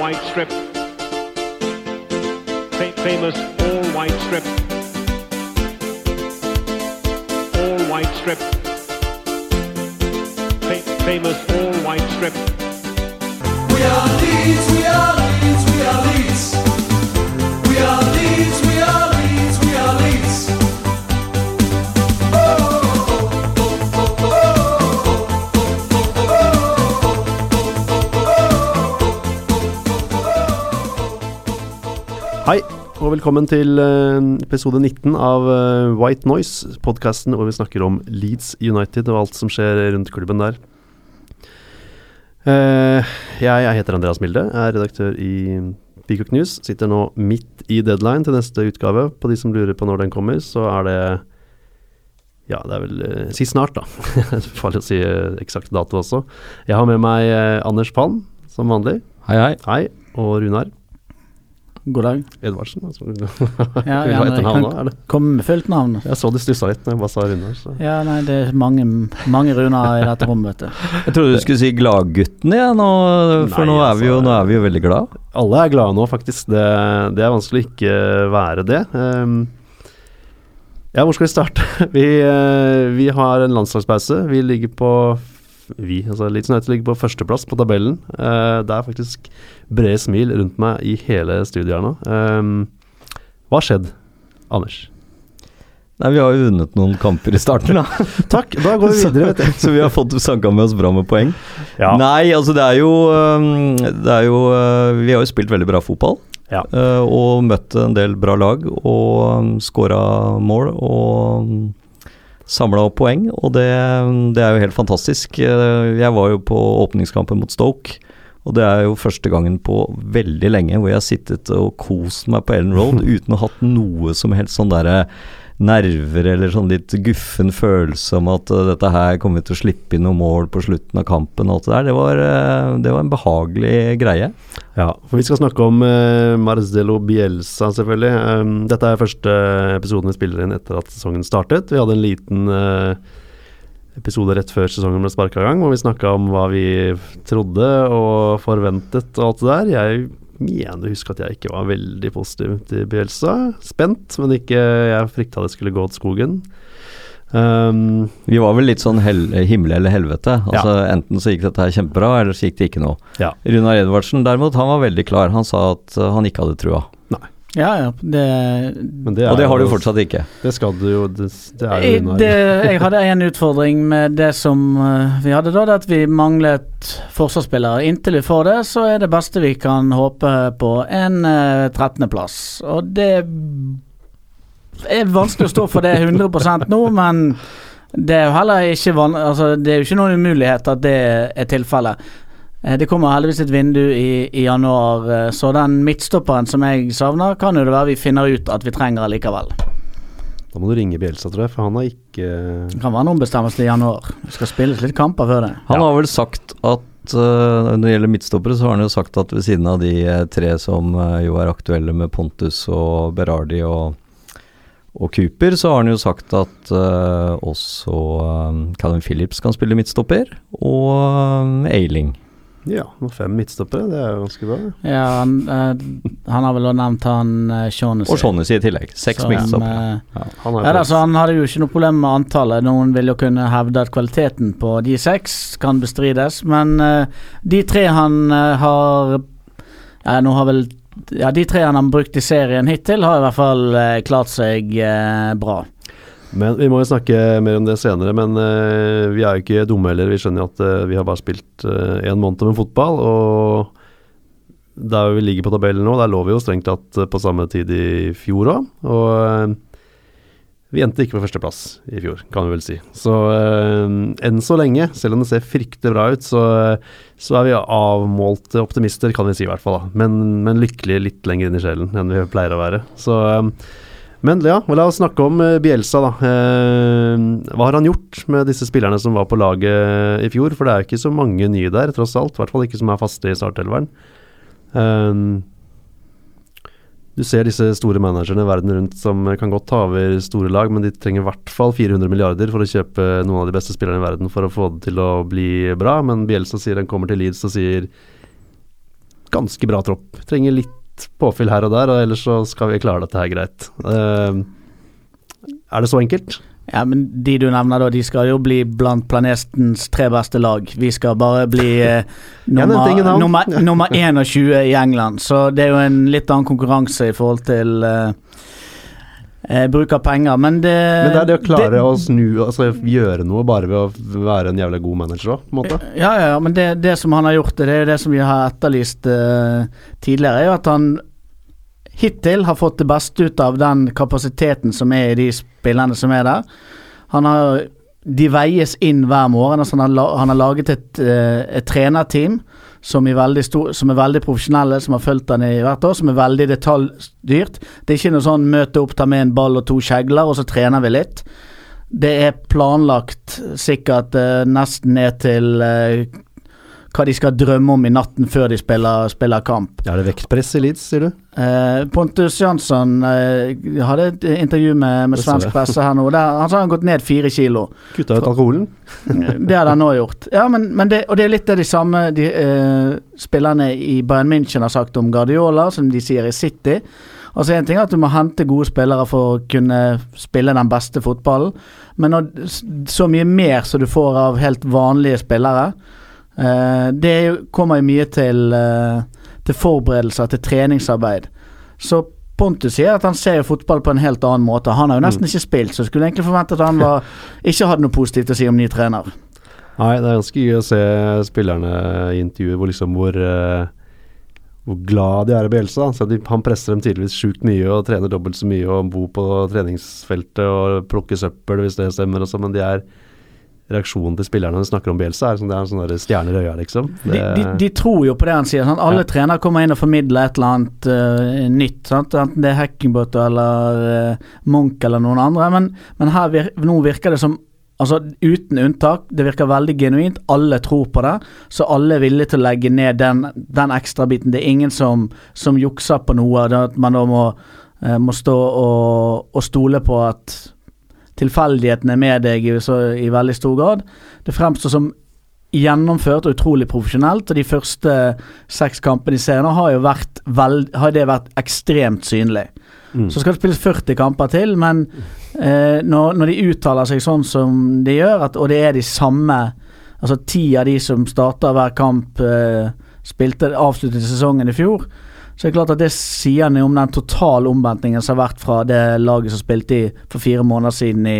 white strip. Fa- famous all white strip. All white strip. Fa- famous all white strip. We are Leeds, we are Leeds, we are Leeds. We are Leeds, we are Leeds, Hei, og velkommen til eh, episode 19 av eh, White Noise, podkasten hvor vi snakker om Leeds United og alt som skjer rundt klubben der. Eh, jeg, heter Andreas Milde, er redaktør i Peacock News. Sitter nå midt i deadline til neste utgave. På de som lurer på når den kommer, så er det Ja, det er vel Si snart, da. Farlig å si eksakt dato også. Jeg har med meg Anders Palm, som vanlig. Hei, hei. Hei. Og Runar God dag. Edvardsen. Altså. Ja, ja, jeg etternavn kan er komme med fullt navn. Jeg så det stussa litt når jeg bare sa Runar. Så. Ja, nei, det er mange, mange Runar i dette rommet, vet du. Jeg trodde du skulle si Gladguttene, ja, nå, for Nei, nå, er vi jo, altså- nå er vi jo veldig glad. Alle er glade nå, faktisk. Det, det er vanskelig å ikke være det. Um, ja, hvor skal vi starte? Vi, eh, vi har en landslagspause. Vi ligger på vi, altså Leeds United ligger på førsteplass på tabellen. Uh, det er faktisk brede smil rundt meg i hele studiet her nå. Um, hva har skjedd, Anders? Nei, Vi har jo vunnet noen kamper i starten, da. Takk, da går vi videre, vet du. Så vi har fått sanka med oss bra med poeng. Ja. Nei, altså det er jo Det er jo øh, Vi har jo spilt veldig bra fotball. Ja. øh, og møtt en del bra lag og skåra mål og samla opp poeng. Og det, det er jo helt fantastisk. Eh, Jeg var jo på åpningskampen mot Stoke. Og det er jo første gangen på veldig lenge hvor jeg har sittet og kost meg på Ellen Road uten å ha hatt noe som helst sånn derre nerver eller sånn litt guffen følelse om at uh, dette her kommer vi til å slippe inn noen mål på slutten av kampen og alt det der. Det var, uh, det var en behagelig greie. Ja, for vi skal snakke om uh, Marzdello Bielsa, selvfølgelig. Um, dette er første episoden vi spiller inn etter at sesongen startet. Vi hadde en liten uh, episode rett før sesongen ble sparka i gang, hvor vi snakka om hva vi trodde og forventet og alt det der. Jeg mener å huske at jeg ikke var veldig positiv til Bielsa. Spent, men ikke Jeg frykta det skulle gå til skogen. Um, Vi var vel litt sånn hel himmel eller helvete. Altså Enten så gikk dette her kjempebra, eller så gikk det ikke noe. ja. Runar Edvardsen derimot, han var veldig klar. Han sa at uh, han ikke hadde trua. Ja, ja, det, Men det er Og det har du fortsatt ikke. Det skal du jo Det, det er jo det, jeg hadde en utfordring med det som eh, vi hadde da, det at vi manglet forsvarsspillere. Inntil vi får det, så er det beste vi kan håpe på en uh, 13.-plass. Og det er vanskelig å stå for det 100% nå, men det er jo heller ikke van altså, Det er jo ikke noen umulighet at det er tilfellet. Eh, Det kommer heldigvis et vindu i, i januar, eh, så den midtstopperen som jeg savner, kan jo det være vi finner ut at vi trenger likevel. Da må du ringe Bielsa, tror jeg, for han har ikke Det kan være noen bestemmelser i januar. Det skal spilles litt kamper før det. Han Ja. har vel sagt at uh, når det gjelder midtstoppere, så har han jo sagt at ved siden av de eh, tre som eh, jo er aktuelle med Pontus og Berardi og, og Cooper, så har han jo sagt at eh, også um, Callum Phillips kan spille midtstopper, og Eiling. Ja, fem midtstoppere, det er jo ganske bra. Ja, han, eh, han har vel også nevnt han uh, Shaunessy. Og Shaunessy i tillegg. Seks Som, midtstoppere. eh, Han har Ja, da, så Han hadde jo ikke noe problem med antallet. Noen vil jo kunne hevde at kvaliteten på de seks kan bestrides, men eh, de tre han eh, har Ja, nå har vel Ja, de tre han har brukt i serien hittil, har i hvert fall eh, klart seg eh, bra. Men Vi må jo snakke mer om det senere, men uh, vi er jo ikke dumme heller. Vi skjønner at uh, vi har bare spilt uh, en måned med fotball, og der vi ligger på tabellen nå, der lå vi jo strengt tatt eh, på samme tid i fjor òg. Og eh, vi endte ikke på førsteplass i fjor, kan vi vel si. Så eh, enn så lenge, selv om det ser fryktelig bra ut, så, så er vi avmålte optimister, kan vi si i hvert fall. Da. Men, men lykkelige litt lenger inn i sjelen enn vi pleier å være. Så eh, men ja, la oss snakke om eh, Bielsa, da. Eh, hva har han gjort med disse spillerne som var på laget i fjor? For det er ikke så mange nye der, tross alt. I hvert fall ikke som er faste i startelveren. Eh, du ser disse store managerne verden rundt som kan godt ta over store lag, men de trenger i hvert fall 400 milliarder for å kjøpe noen av de beste spillerne i verden for å få det til å bli bra. Men Bielsa sier han kommer til Leeds og sier ganske bra tropp. Trenger litt påfyll her og der, og ellers så skal vi klare dette her greit. Uh, er det så enkelt? Ja, men de du nevner da, de skal jo bli blant planetens tre beste lag. Vi skal bare bli eh, nummer, nummer, nummer 21 i England. Så det er jo en litt annen konkurranse i forhold til eh, eh, bruk av penger. Men det Men det er det å klare å snu, altså gjøre noe bare ved å være en jævla god manager da, på en måte. Ja, ja, ja, men det, det som han har gjort, det er jo det som vi har etterlyst eh, tidligere, er jo at han hittil har fått det beste ut av den kapasiteten som er i de spillerne som er der. Han har De veies inn hver morgen. Altså han, har, han har laget et, eh, et trenerteam som, stor, som er veldig profesjonelle, som har fulgt den i hvert år, som er veldig detaljdyrt. Det er ikke noe sånn møte opp, ta med en ball og to kjegler, og så trener vi litt. Det er planlagt sikkert eh, nesten ned til eh, hva de skal drømme om i natten før de spiller, spiller kamp. Ja, det er vektpress i Leeds, sier du? Eh, Pontus Jansson eh, hadde et intervju med, med svensk presse her nå. Der, han sa han har gått ned fire kilo. Kutta ut alkoholen? Det hadde han nå gjort. Ja, men, men det, og det er litt det de samme de, eh, spillerne i Bayern München har sagt om Guardiola, som de sier i City. Altså En ting er at du må hente gode spillere for å kunne spille den beste fotballen, men når, så mye mer som du får av helt vanlige spillere Det er kommer jo mye til, eh, til forberedelser, til treningsarbeid. Så Pontus sier at han ser fotball på en helt annen måte. Han har jo nesten ikke spilt, så skulle egentlig forventet at han var, ikke hadde noe positivt å si om ny trener. Nei, det er ganske gøy å se spillerne i intervjuer hvor liksom hvor eh, hvor glad de er i Bjelsa. Han presser dem tydeligvis sjukt mye og trener dobbelt så mye og bor på treningsfeltet og plukker søppel hvis det stemmer og sånn, men de er reaksjonen til spillerne når de snakker om Bielsa, er sånn, det er en sånn der stjerne i øya, liksom. De, Det, de, de tror jo på det han sier. Sant? Alle Ja. trenere kommer inn og formidler et eller annet uh, nytt. Sant? Enten det er Hackingbot eller uh, Munch eller noen andre. Men, men her vir nå virker det som Altså Uten unntak, det virker veldig genuint. Alle tror på det, så alle er villige til å legge ned den, den ekstra biten. Det er ingen som, som jukser på noe. At man da må, eh, må stå og, og stole på at tilfeldighetene med deg i, så, i veldig stor grad. Det fremstår som gjennomført og utrolig profesjonelt, og de første seks kampene i serien har jo vært veld, har det vært ekstremt synlig. Mm. Så skal det spilles 40 kamper til, men eh, når, når de uttaler seg sånn som de gjør, at, og det er de samme Altså ti av de som starter hver kamp, eh, spilte avsluttet sesongen i fjor. Så det er klart at det sier noe om den totale omvendtingen som har vært fra det laget som spilte i for fire måneder siden i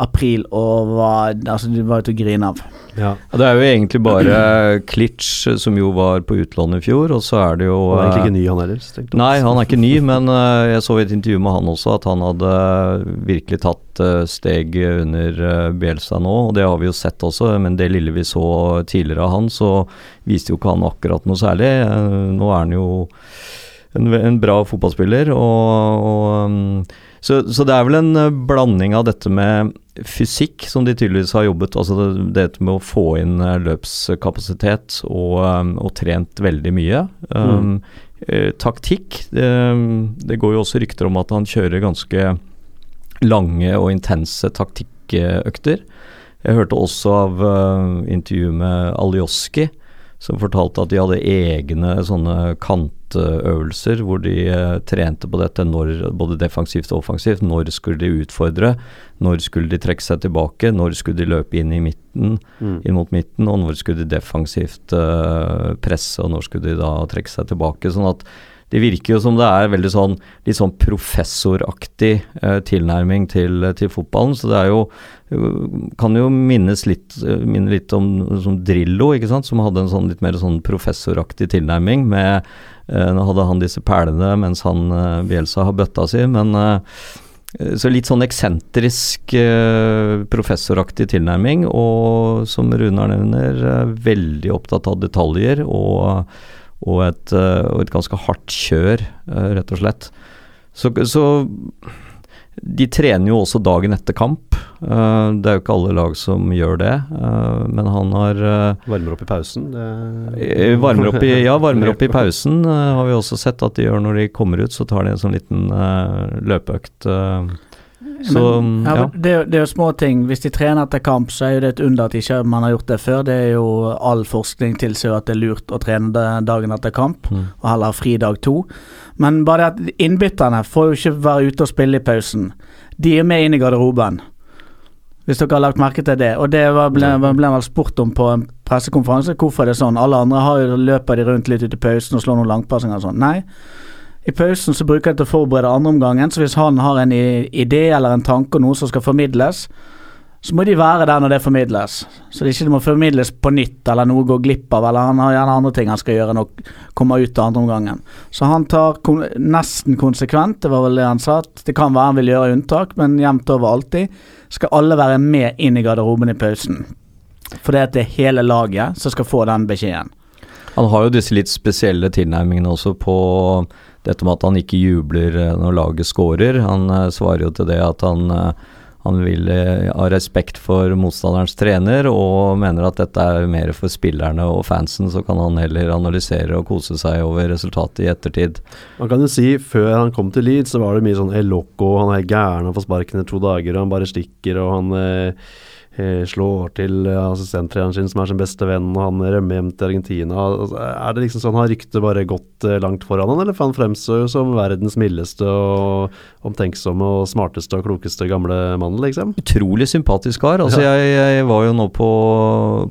april og var, altså, de var ute og grine av. ja. Ja, Det er jo egentlig bare Klitsch som jo var på utlån i fjor, og så er det jo Han er egentlig eh, ikke ny, han heller. Nei, han er ikke ny, men eh, jeg så i et intervju med han også at han hadde virkelig tatt eh, steg under uh, Bielsa nå, og det har vi jo sett også. Men det lille vi så tidligere av han, så viste jo ikke han akkurat noe særlig. Eh, nå er han jo en, en bra fotballspiller, og, og um, så, så det er vel en eh, blanding av dette med fysikk, som de tydeligvis har jobbet Altså det, dette med å få inn eh, løpskapasitet og, um, og trent veldig mye. Um, eh, taktikk det, det går jo også rykter om at han kjører ganske lange og intense taktikkøkter. Jeg hørte også av uh, intervju med Alioski, som fortalte at de hadde egne sånne kantøvelser hvor de eh, trente på dette når, både defensivt og offensivt. Når skulle de utfordre, når skulle de trekke seg tilbake, når skulle de løpe inn i midten, Mm. inn mot midten, og når skulle de defensivt eh, presse, og når skulle de da trekke seg tilbake. Sånn at det virker jo som det er veldig sånn litt sånn professoraktig eh, tilnærming til, til fotballen. Så det er jo kan jo minnes litt, eh, minne litt om som Drillo, ikke sant, som hadde en sånn litt mer sånn professoraktig tilnærming. med eh, Nå hadde han disse perlene mens han eh, Bielsa har bøtta si, men eh, så litt sånn eksentrisk, eh, professoraktig tilnærming, og som Runar nevner, veldig opptatt av detaljer og, og, et, eh, og et ganske hardt kjør, eh, rett og slett. Så, så de trener jo også dagen etter kamp. Eh, det er jo ikke alle lag som gjør det, men han har Varmer opp i pausen. Varmer opp i, ja, varmer opp i pausen har vi også sett at de gjør når de kommer ut. Så tar de en sånn liten løpeøkt Så Men, ja, ja. Det, er det er jo små ting. Hvis de trener etter kamp, så er jo det et under at ikke man har gjort det før. Det er jo all forskning tilsier at det er lurt å trene dagen etter kamp, Mm. og heller fri dag to. Men bare det at innbytterne får jo ikke være ute og spille i pausen. De er med inn i garderoben. Hvis dere har lagt merke til det. Og det var, ble, ble vel spurt om på en pressekonferanse. Hvorfor er det sånn? Alle andre har jo, løper de rundt litt ut i pausen og slår noen langpassinger og sånn. Nei. I pausen så bruker jeg til å forberede andreomgangen, så hvis han har en idé eller en tanke og noe som skal formidles, så må de være der når det formidles. Så det ikke må formidles på nytt, eller noe går glipp av, eller han har gjerne andre ting han skal gjøre når han kommer ut av andreomgangen. Så han tar kon nesten konsekvent, det var vel det han sa. Det kan være han vil gjøre unntak, men jevnt over alltid skal alle være med inn i garderoben i pausen. For det er hele laget som skal få den beskjeden. Han har jo disse litt spesielle tilnærmingene også på dette med at han ikke jubler eh, når laget scorer. Han eh, svarer jo til det at han, eh, han vil ha respekt for motstanderens trener, og mener at dette er mer for spillerne og fansen, så kan han heller analysere og kose seg over resultatet i ettertid. Man kan jo si før han kom til Leeds, så var det mye sånn El Loco, han er gæren, han får sparken i to dager, og han bare stikker, og han eh, slår til eh, assistenttreneren sin som er sin beste venn, og han rømmer hjem til Argentina. Altså, Er det liksom sånn, har ryktet bare gått eh, langt foran han, eller for han fremstår jo som verdens mildeste og omtenksomme og smarteste og klokeste gamle mannen, liksom? Utrolig sympatisk kar. Altså, jeg, jeg var jo nå på,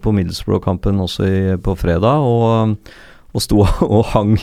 på Middlesbrough-kampen også i, på fredag, og, og sto og hang,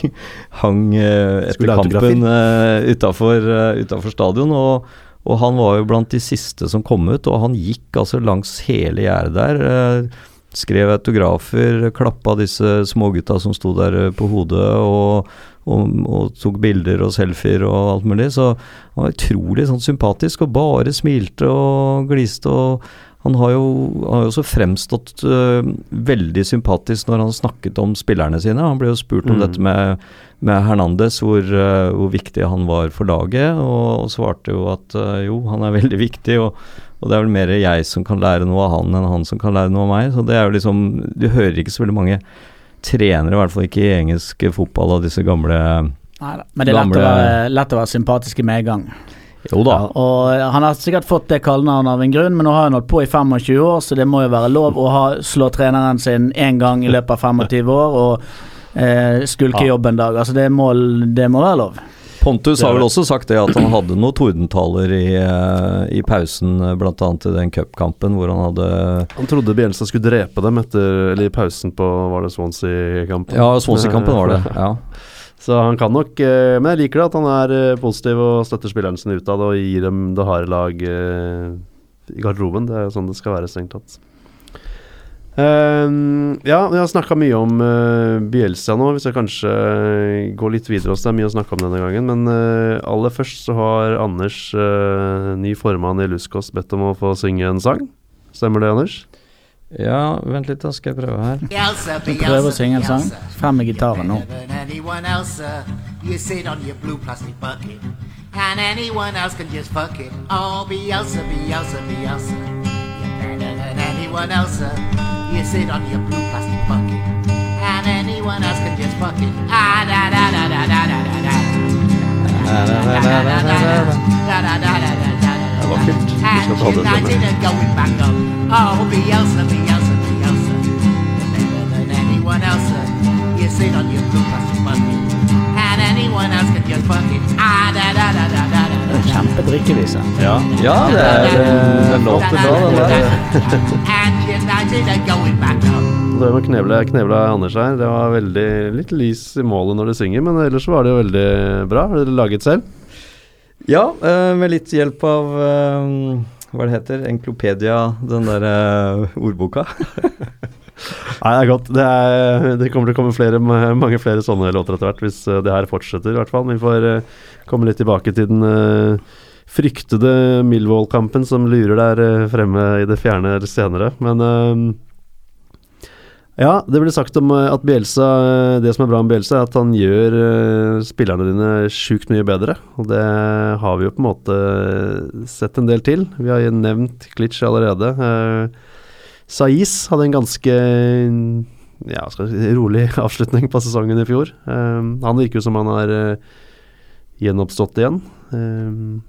hang eh, etter kampen uh, utafor stadion. Og, og han var jo blant de siste som kom ut, og han gikk altså langs hele gjerdet der. eh, skrev autografer, klappa disse smågutta som sto der eh, på hodet, og, og, og tok bilder og selfier og alt mulig. Så han var utrolig sånn sympatisk og bare smilte og gliste. og han har jo, har jo også fremstått uh, veldig sympatisk når han snakket om spillerne sine. Han ble jo spurt om Mm. dette med, med Hernandez, hvor, øh, hvor viktig han var for laget, og, og svarte jo at øh, jo, han er veldig viktig. og og det er vel mer jeg som kan lære noe av han, enn han som kan lære noe av meg. Så det er jo liksom Du hører ikke så veldig mange trenere, i hvert fall ikke i engelsk fotball, av disse gamle Neida. Men det er lett å, være, lett å være sympatisk i medgang. Jo da. Og han har sikkert fått det kallenavnet av en grunn, men nå har han holdt på i 25 år, så det må jo være lov å ha, slå treneren sin én gang i løpet av 25 år og eh, skulke jobb en dag. Altså det må, det må være lov. Pontus har vel også sagt det at han hadde noen tordentaler i, eh, i pausen, bl.a. blant annet i den cupkampen hvor han hadde Han trodde Bjelsa skulle drepe dem etter, eller i pausen på var det Swansea-kampen. Ja, Swansea-kampen var det. ja. Så han kan nok eh, Men jeg liker det at han er eh, positiv og støtter spillerne sine utad og gir dem det harde lag eh, i garderoben. Det er jo sånn det skal være, strengt tatt. Ehm, ja, vi har snakka mye om uh, Bielsa nå. Vi skal kanskje Går gå litt videre også. Det er mye å snakke om denne gangen. Men uh, aller først så har Anders, eh, ny formann i Luskos, bedt om å få synge en sang. Stemmer det, Anders? ja, vent litt, da skal jeg prøve her. Du prøver å synge en sang. Frem med gitaren nå. Uh, and anyone else can just fuck it. Oh, Bielsa, Bielsa, Bielsa. Be Elsa. You're better than anyone else, uh, you sit on your blue plastic bucket, and anyone else can just fuck it. Ah, da da da da da da da da. Oh. And anyone else can just fuck it. Ah, da da da da da da. Kjempedrikkevise. Ja, ja det er eh, den låter bra, den der. Det med knevle, knevle Anders her, det var veldig litt lys i målet når du synger, men ellers var det jo veldig bra. Har dere laget selv? Ja, eh, med litt hjelp av eh, hva det heter, Enklopedia, den der ordboka. Nei, det er godt. Det, er, det kommer til å komme flere, mange flere sånne låter etter hvert, hvis eh, det her fortsetter, i hvert fall. Vi får eh, komme litt tilbake til den eh, fryktede Millwall-kampen som lurer der fremme i det fjerne senere. Men ja, det ble sagt om at Bielsa Det som er bra med Bielsa, er at han gjør spillerne dine sjukt mye bedre. Og det har vi jo på en måte sett en del til. Vi har jo nevnt Klitsch allerede. Eh, Saiz hadde en ganske ja, si, rolig avslutning på sesongen i fjor. Um, han virker jo som han har uh, gjenoppstått igjen. Um,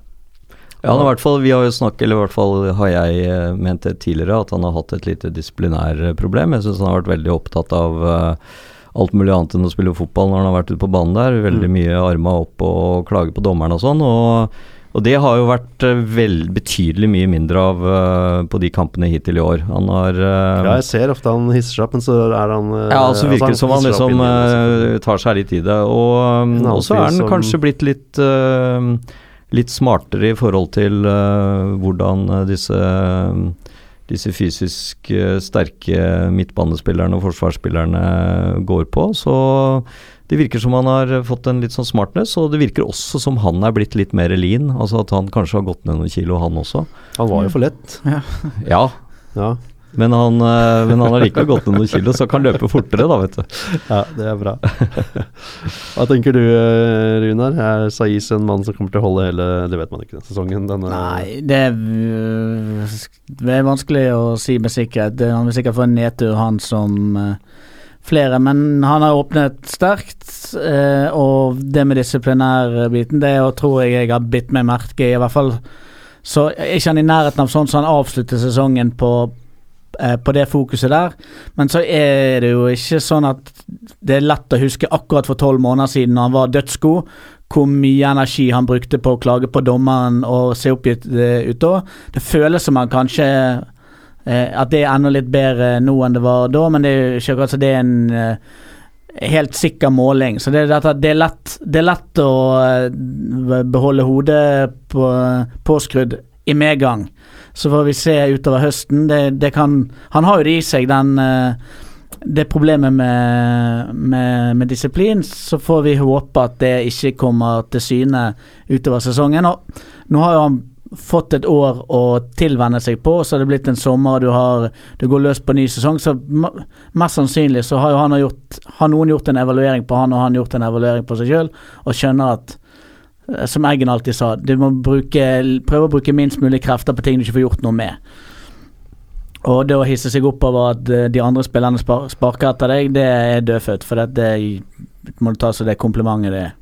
Ja, han har i hvert fall, vi har jo snakket, eller i hvert fall har jeg eh, ment det tidligere, at han har hatt et lite disiplinærproblem. Jeg syns han har vært veldig opptatt av uh, alt mulig annet enn å spille fotball når han har vært ute på banen der. Veldig mye arma opp og klage på dommeren og sånn. og og det har jo vært eh, vel betydelig mye mindre av uh, på de kampene hittil i år. Han har uh, Ja, jeg ser ofte han hisser seg opp, men så er han uh, Ja, så virker det som han liksom så- eh, tar seg litt i det. Og, um, og så er han som- kanskje blitt litt Litt smartere i forhold til hvordan disse disse fysisk sterke midtbanespillerne og forsvarsspillerne går på. Så det virker som han har fått en litt sånn smartness, og det virker også som han er blitt litt mer lean. Altså at han kanskje har gått ned noen kilo, han også. Han var jo for lett. Ja, Ja, men han, uh, men han har likevel gått ned noen kilo, så kan løpe fortere, da, vet du. ja det er bra. Hva tenker du, eh, Runar? Er Saiz en mann som kommer til å holde hele Det vet man ikke, sesongen? Denne, Nei, det er, øh, det er vanskelig å si med sikkerhet. Han vil sikkert få en nedtur, han som øh, flere. Men han har åpnet sterkt, Eh, og det med disiplinærbiten, det tror jeg jeg har bitt meg merke i. Hvert fall så er ikke han i nærheten av sånn som han avslutter sesongen på eh, på det fokuset der, men så er det jo ikke sånn at det er lett å huske akkurat for tolv måneder siden når han var dødsgod, hvor mye energi han brukte på å klage på dommeren og se oppgitt eh, ut da. Det føles som han kanskje At det er enda litt bedre nå enn det var da, men det er jo ikke akkurat så det er en eh, helt sikker måling. Så det det er, lett, det er lett å eh, beholde hodet på, påskrudd i medgang. Så får vi se utover høsten. Det, det kan Han har jo det i seg, den eh, det problemet med, med, med disiplin, så får vi håpe at det ikke kommer til syne utover sesongen. Og nå har jo han fått et år å tilvenne seg på, så har det blitt en sommer, du du går løs på ny sesong. Så mest sannsynlig så har jo han gjort Har noen gjort en evaluering på han, og han gjort en evaluering på seg sjøl, og skjønner at eh, som Eggen alltid sa, du må bruke, prøve å bruke minst mulig krefter på ting du ikke får gjort noe med. Og det å hisse seg opp over at eh, de andre spillerne sparker etter deg, det er dødfødt. For det, det må du ta som det komplimentet det er.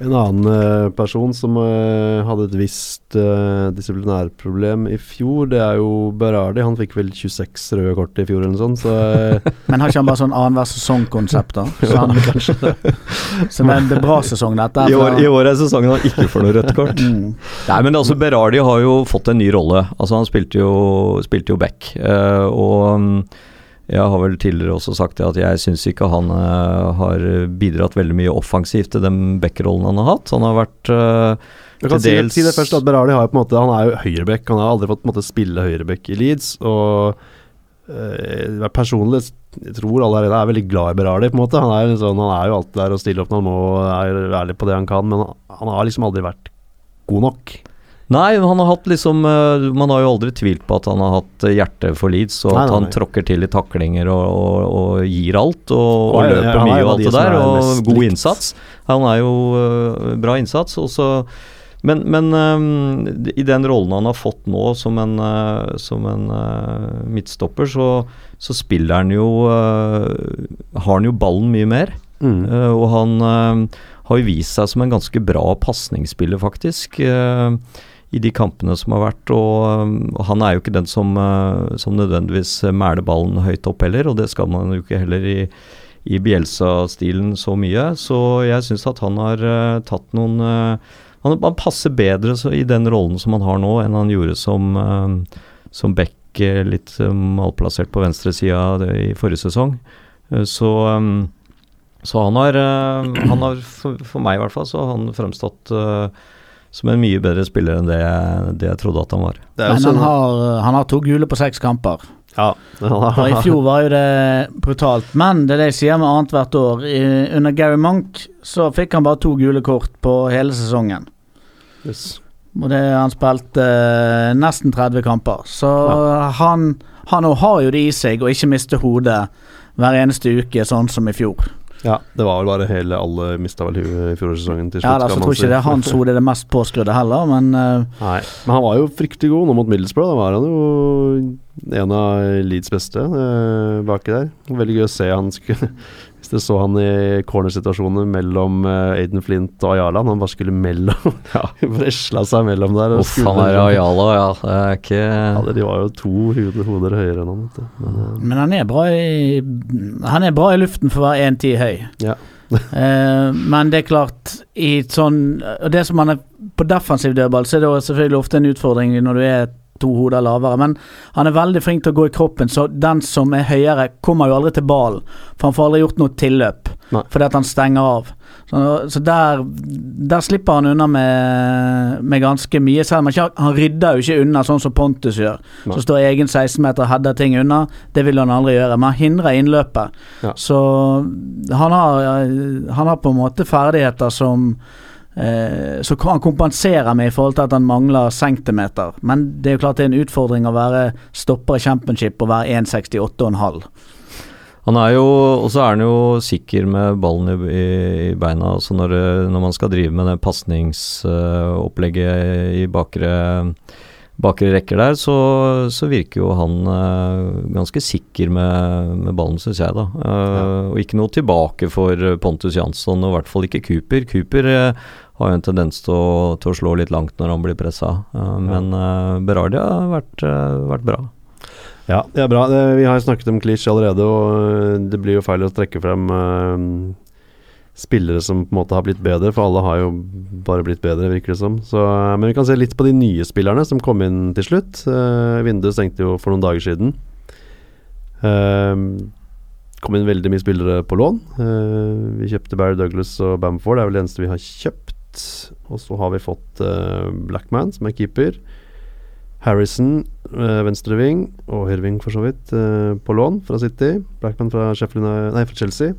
En annen eh, person som eh, hadde et visst uh, disiplinærproblem i fjor, det er jo Berardi. Han fikk vel 26 røde kort i fjor eller noe sånt, så eh, Men har ikke han bare sånn annenhver sesong-konsept, da? Så, han, så det er en bra sesong, dette. I år, I år er sesongen han ikke får noe rødt kort. Mm. Nei, men altså Berardi har jo fått en ny rolle. Altså Han spilte jo, spilte jo back. eh, og mm, jeg har vel tidligere også sagt det at jeg syns ikke han uh, har bidratt veldig mye offensivt til den backrollen han har hatt. Han har vært uh, Til si, dels- si det først at Berardi har jo på en måte Han er jo høyreback. Han har aldri fått på en måte spille høyreback i Leeds. Og uh, personlig jeg tror alle her er veldig glad i Berardi. på en måte Han er, sånn, han er jo alltid der og stiller opp når han må, er ærlig på det han kan. Men han har liksom aldri vært god nok. Nei, han har hatt liksom eh, Man har jo aldri tvilt på at han har hatt eh, hjerte for Leeds, og Nei, at han nei. tråkker til i taklinger og, og, og gir alt, og, og er- løper er mye og alt de det der, er og god likt. innsats. Han er jo uh, bra innsats, Også, men, men eh, i den rollen han har fått nå som en, uh, som en uh, midtstopper, så, så spiller han jo Har han jo ballen mye mer. Mm. Og han eh, har jo vist seg som en ganske bra pasningsspiller, faktisk. eh, I de kampene som har vært. Og, og han er jo ikke den som, eh, som nødvendigvis mæler ballen høyt opp heller, og det skal man jo ikke heller i, i Bielsa-stilen så mye. Så jeg syns at han har uh, tatt noen uh, han, han passer bedre så, i den rollen som han har nå, enn han gjorde som, uh, som back eh, litt malplassert på venstresida i forrige sesong. Så så han har, han har for, meg i hvert fall, så har han fremstått som en mye bedre spiller enn det jeg, det jeg trodde at han var. Det er Men han har, han har to gule på seks kamper. ja, Og I fjor var jo det brutalt. Men det er det jeg sier med annethvert år. I, under Gary Monk så fikk han bare to gule kort på hele sesongen. Yes. Og det Han spilte eh, nesten 30 kamper. Så han, han har jo det i seg å ikke miste hodet hver eneste uke, sånn som i fjor. Ja, det var vel bare hele Alle mista vel huet i fjorårssesongen til slutt. Ja, da, så kan man tror ikke si. det er hans hode det mest påskrudde heller, men uh, Nei, men han var jo fryktelig god nå mot Middlesbrough. Da var han jo en av Leeds beste uh, baki der. Veldig gøy å se han skulle Hvis dere så han i cornersituasjoner mellom eh, Aiden Flint og Ayala, han bare skulle mellom Vresla seg mellom der. og Uff, han skulle- er Ayala, ja. Det er ikke Ja, det- de var jo to hoder, hoder høyere enn han. Men, eh, Men han er bra i Han er bra i luften for å være 1,10 høy. Ja. Eh, men det er klart, i et sånn Og det som han er på defensiv dødball, så er det selvfølgelig ofte en utfordring når du er to hoder lavere. Men han er veldig flink til å gå i kroppen, så den som er høyere, kommer jo aldri til ballen. For han får aldri gjort noe tilløp, Nei. fordi at han stenger av. Så, så der, der slipper han unna med, med ganske mye, selv om han, rydder jo ikke unna sånn som Pontus gjør. Nei. Så står egen 16-meter og header ting unna. Det vil han aldri gjøre, men han hindrer innløpet. Ja. Så han har, han har på en måte ferdigheter som eh, Så kan han kompensere med i forhold til at han mangler centimeter. Men det er jo klart det er en utfordring å være stopper i championship og være 1,68,5. Han er jo, og så er han jo sikker med ballen i, i, i beina. Altså når, når man skal drive med det pasningsopplegget i bakre, bakre rekker der, så, så virker jo han uh, ganske sikker med, med ballen, syns jeg, da. Eh, Og ikke noe tilbake for Pontus Jansson, og i hvert fall ikke Cooper. Cooper uh, har jo en tendens til å, til å slå litt langt når han blir pressa, Eh, men uh, Berardi har vært, eh, vært bra. Ja, det er bra. Det, vi har snakket om Klisj allerede, og det blir jo feil å trekke frem spillere som på en måte har blitt bedre, for alle har jo bare blitt bedre, virker det som. Så, øh, men vi kan se litt på de nye spillerne som kom inn til slutt. Uh, vinduet stengte jo for noen dager siden. Uh, kom inn veldig mye spillere på lån. Uh, vi kjøpte Barry Douglas og Bamford, det er vel det eneste vi har kjøpt. Og så har vi fått Blackman, som er keeper. Harrison, uh, venstreving, og Herving for så vidt, eh, på lån fra City. Blackman fra, nei, fra Chelsea.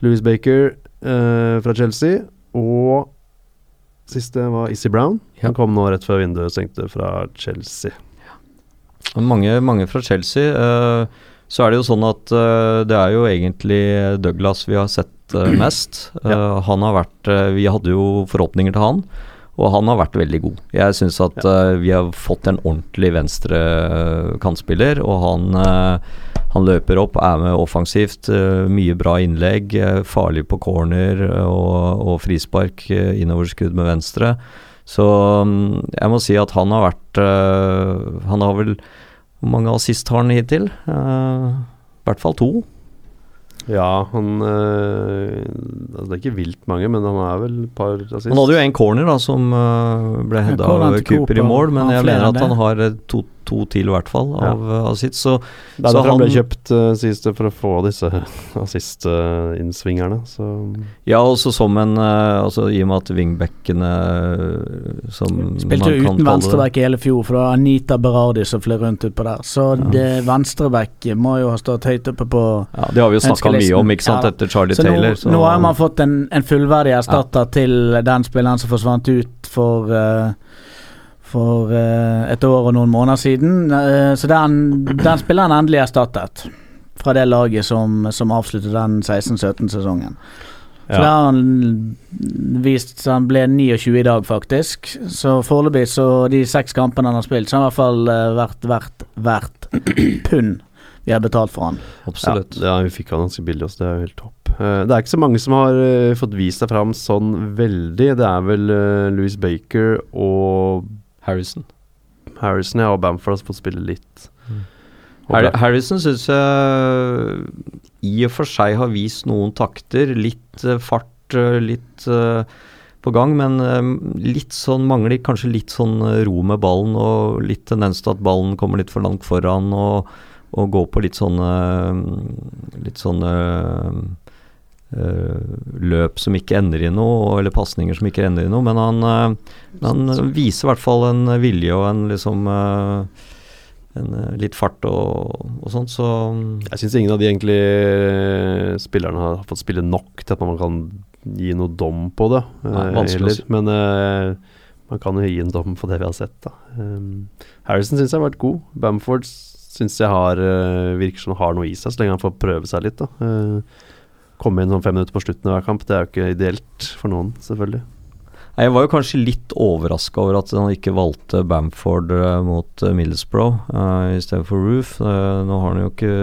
Louis Baker eh, fra Chelsea. Og siste var Issy Brown. Ja. Han kom nå rett før vinduet stengte fra Chelsea. Mange, mange fra Chelsea. Uh, så er det jo sånn at uh, det er jo egentlig Douglas vi har sett mest. Ja. Han har vært Vi hadde jo forhåpninger til han, og han har vært veldig god. Jeg syns at vi har fått en ordentlig venstre kantspiller, og han han løper opp, er med offensivt. eh, mye bra innlegg. eh, farlig på corner eh, og, og frispark. Innoverskudd med venstre. Så mm, jeg må si at han har vært Han har vel Hvor mange assist har han hittil? I hvert fall to. Ja, han øh, altså Det er ikke vilt mange, men han er vel et par assist. Han hadde jo en corner da som øh, ble Ja, av Cooper i mål, men jeg mener at han har to, to til, i hvert fall, av ja. assist. Så Det er derfor han ble kjøpt, uh, sies det, for å få disse assist-innsvingerne. så Ja, også som en uh, Altså i og med at wingbackene eh, som Spilte man kan uten venstreback i hele fjor, for det var Anita Berardi som fløy rundt utpå der. Så det venstreback må jo ha stått høyt oppe på Ja, det har vi jo snakka mye om, ikke sant, Ja etter Charlie Så nå, Taylor. Så nå har man fått en, en fullverdig erstatter til den spilleren som forsvant ut for eh, For eh, et år og noen måneder siden. Eh, så den, den spilleren er endelig erstattet. Fra det laget som, som avsluttet den 16-17-sesongen. Så det har han vist så Han ble 29 i dag, faktisk. Så foreløpig, så de seks kampene han har spilt, så har han i hvert fall eh, vært verdt hvert pund vi har betalt for han. Absolutt. Ja, ja, vi fikk han ganske billig også, det er jo helt topp. Det er ikke så mange som har fått vist seg fram sånn veldig. Det er vel uh, Louis Baker og Harrison. Harrison ja, og Bamford har fått spille litt. Mm. Har Harrison syns jeg i og for seg har vist noen takter. Litt eh, fart, eh, litt eh, på gang, men eh, litt sånn mangler kanskje litt sånn eh, ro med ballen og litt tendens til at ballen kommer litt for langt foran og, og går på litt sånne litt sånne eh, løp som ikke ender i noe, eller pasninger som ikke ender i noe, men han, eh, han viser i hvert fall en vilje og en liksom eh, en, eh, litt fart og, og sånt, så Jeg syns ingen av de egentlig eh, spillerne har fått spille nok til at man kan gi noe dom på det. Nei, eh. Men uh, man kan jo gi en dom på det vi har sett. da um, Harrison syns jeg har vært god. Bamford syns jeg har uh, virker som har noe i seg, så lenge han får prøve seg litt. da Eh, Komme inn sånn fem minutter på slutten av hver kamp, det er jo ikke ideelt for noen, selvfølgelig. Jeg var jo kanskje litt overraska over at han ikke valgte Bamford eh, mot uh, Middlesbrough uh, i stedet for Roof. Uh, nå har han jo ikke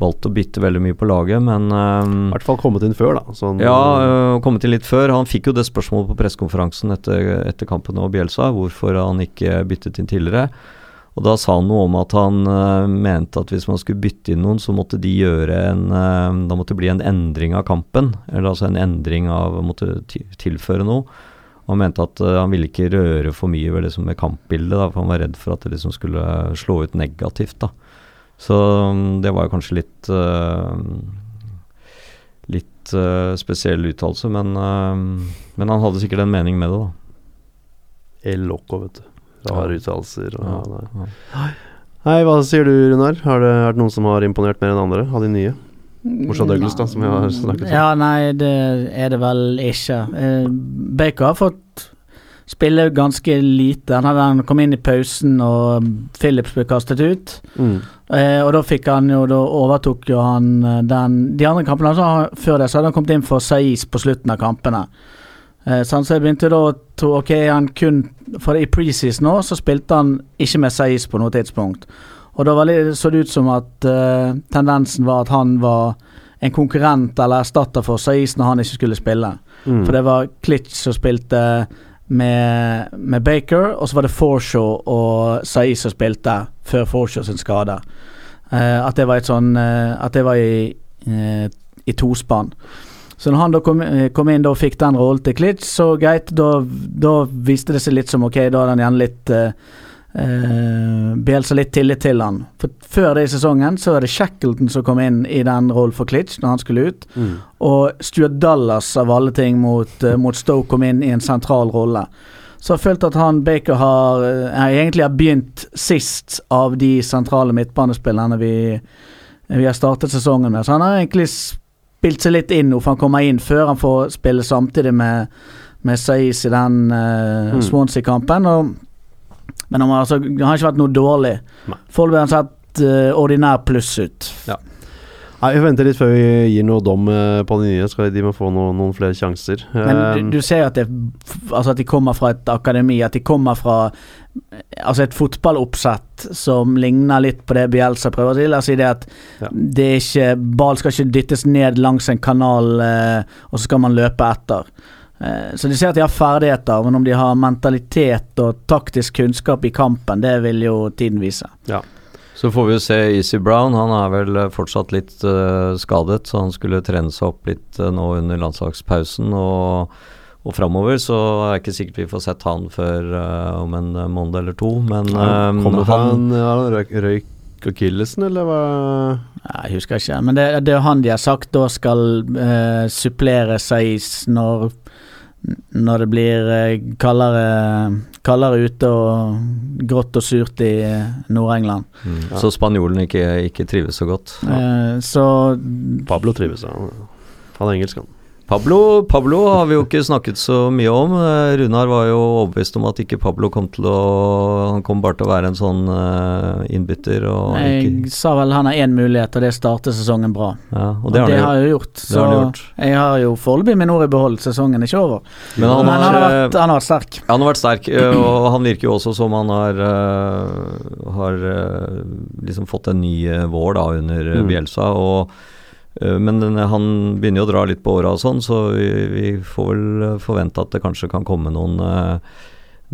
valgt å bytte veldig mye på laget, men eh, I hvert fall kommet inn før, da. Sånn, ja, uh, kommet inn litt før. Han fikk jo det spørsmålet på pressekonferansen etter, etter kampen og Bjelsa, hvorfor han ikke byttet inn tidligere. Og Da sa han noe om at han uh, mente at hvis man skulle bytte inn noen, så måtte de gjøre en uh, Da måtte det bli en endring av kampen. Eller altså en endring av Måtte tilføre noe. Han mente at uh, han ville ikke røre for mye ved, liksom, med kampbildet, da, for han var redd for at det liksom skulle slå ut negativt. da. Så um, det var kanskje litt Litt spesiell uttalelse, men, men han hadde sikkert en mening med det, da. El Loco, vet du. Rare uttalelser. Hei, Ja, ja. Nei, hva sier du, Runar? Har det vært noen som har imponert mer enn andre av de nye? Bortsett fra Douglas, da, som vi har snakket om. Ja, nei, det er det vel ikke. Eh, Baker har fått spille ganske lite. Han, hadde, han kom inn i pausen, og Phillips ble kastet ut. Mm. Eh, og da fikk han jo Da overtok jo han eh, den De andre kampene altså, før det så hadde han kommet inn for Saiz på slutten av kampene. Eh, så jeg begynte da å tro Ok, han kun For i preseason nå så spilte han ikke med Saiz på noe tidspunkt. Og da det, så det ut som at uh, tendensen var at han var en konkurrent eller erstatter for Saiz når han ikke skulle spille. Mm. For det var Klitsch som spilte med, med Baker, og så var det Forshaw og Saiz som spilte før Forshaw sin skade. Uh, at det var et sånn uh, At det var i, i tospann. Så når han da kom, eh, kom inn og fikk den rollen til Klitsch, så greit, da, da viste det seg litt som ok, da hadde han igjen litt eh, Bielsa litt tillit til han. For før det i sesongen så var det Shackleton som kom inn i den rollen for Klitsch når han skulle ut. Mm. Og Stuart Dallas av alle ting mot, uh, mot Stoke kom inn i en sentral rolle. Så jeg har følt at han Baker har eh, egentlig har begynt sist av de sentrale midtbanespillerne vi, vi har startet sesongen med. Så han har egentlig spilt seg litt inn nå, for han kommer inn før han får spille samtidig med, med Saiz i den uh, Mm. Swansea-kampen. Men han har, altså, han har ikke vært noe dårlig. Foreløpig har han sett uh, ordinær pluss ut. Nei, Vi venter litt før vi gir noe dom eh, på de nye. Skal de må få noen, noen flere sjanser. Men Eh, du, du ser at, det, altså at de kommer fra et akademi, at de kommer fra altså et fotballoppsett som ligner litt på det Bielsa prøver å si. La oss si det at Ja. det er ikke, ball skal ikke dyttes ned langs en kanal, eh, og så skal man løpe etter. Eh, så de ser at de har ferdigheter, men om de har mentalitet og taktisk kunnskap i kampen, det vil jo tiden vise. Så får vi jo se Easy Brown. Han er vel eh, fortsatt litt uh, skadet, så han skulle trene seg opp litt uh, nå under landslagspausen. Og, og framover så er det ikke sikkert vi får sett han før uh, om en eh, måned eller to. Men han eh, kommer han, han, ja, røyk, røyk akillesen, eller hva? Nei, Jeg husker ikke, men det, det er han de har sagt da skal eh, supplere Saiz når når det blir kaldere, kaldere ute og grått og surt i Nord-England. mm, Så spanjolen ikke, ikke trives så godt. Eh, så Pablo trives, han. Han er engelsk, han. Pablo, Pablo har vi jo ikke snakket så mye om. Eh, Runar var jo overbevist om at ikke Pablo kom til å Han kom bare til å være en sånn eh, innbytter. Jeg sa vel han har én mulighet, og det er starte sesongen bra. ja, og Og det har han har jeg jo gjort. Så har gjort. jeg har jo foreløpig mine ord i behold. Sesongen er ikke over. Men han Men han har har, vært, han har vært sterk. Han har vært sterk, og han virker jo også som han har, har liksom fått en ny vår da under Mm. Bjelsa. Og, men den, han begynner jo å dra litt på åra og sånn, så vi, vi får vel forvente at det kanskje kan komme noen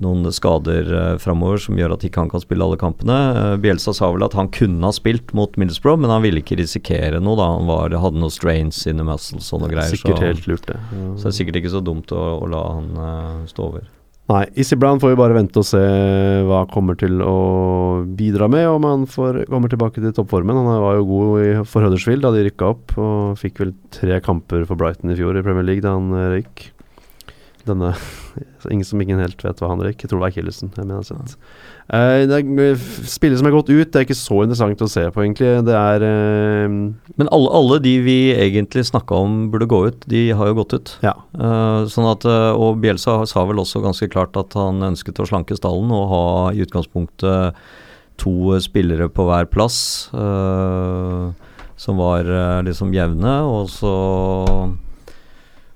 noen skader framover som gjør at ikke han kan spille alle kampene. Eh, sa vel at han kunne ha spilt mot Middlesbrough, men han ville ikke risikere noe da han var, hadde noe strains in the muscles og noe greier. Sikkert så, helt lurt, det. så det er sikkert ikke så dumt å, å la han stå over. Nei, Easy Brown får vi bare vente og se hva han kommer til å bidra med, om han får, kommer tilbake til toppformen. Han var jo god i, for Huddersfield da de rykka opp, og fikk vel tre kamper for Brighton i fjor i Premier League da han eh, røyk. Denne Ingen som ingen helt vet hva han røyk. Jeg tror det var Akillesen. Eh, det er spillere som er gått ut, det er ikke så interessant å se på, egentlig. Det er uh, Men alle, alle de vi egentlig snakka om burde gå ut, de har jo gått ut. Ja. Uh, sånn at, eh, og Bjelsa sa vel også ganske klart at han ønsket å slanke stallen og ha i utgangspunktet to spillere på hver plass eh, som var liksom jevne, og så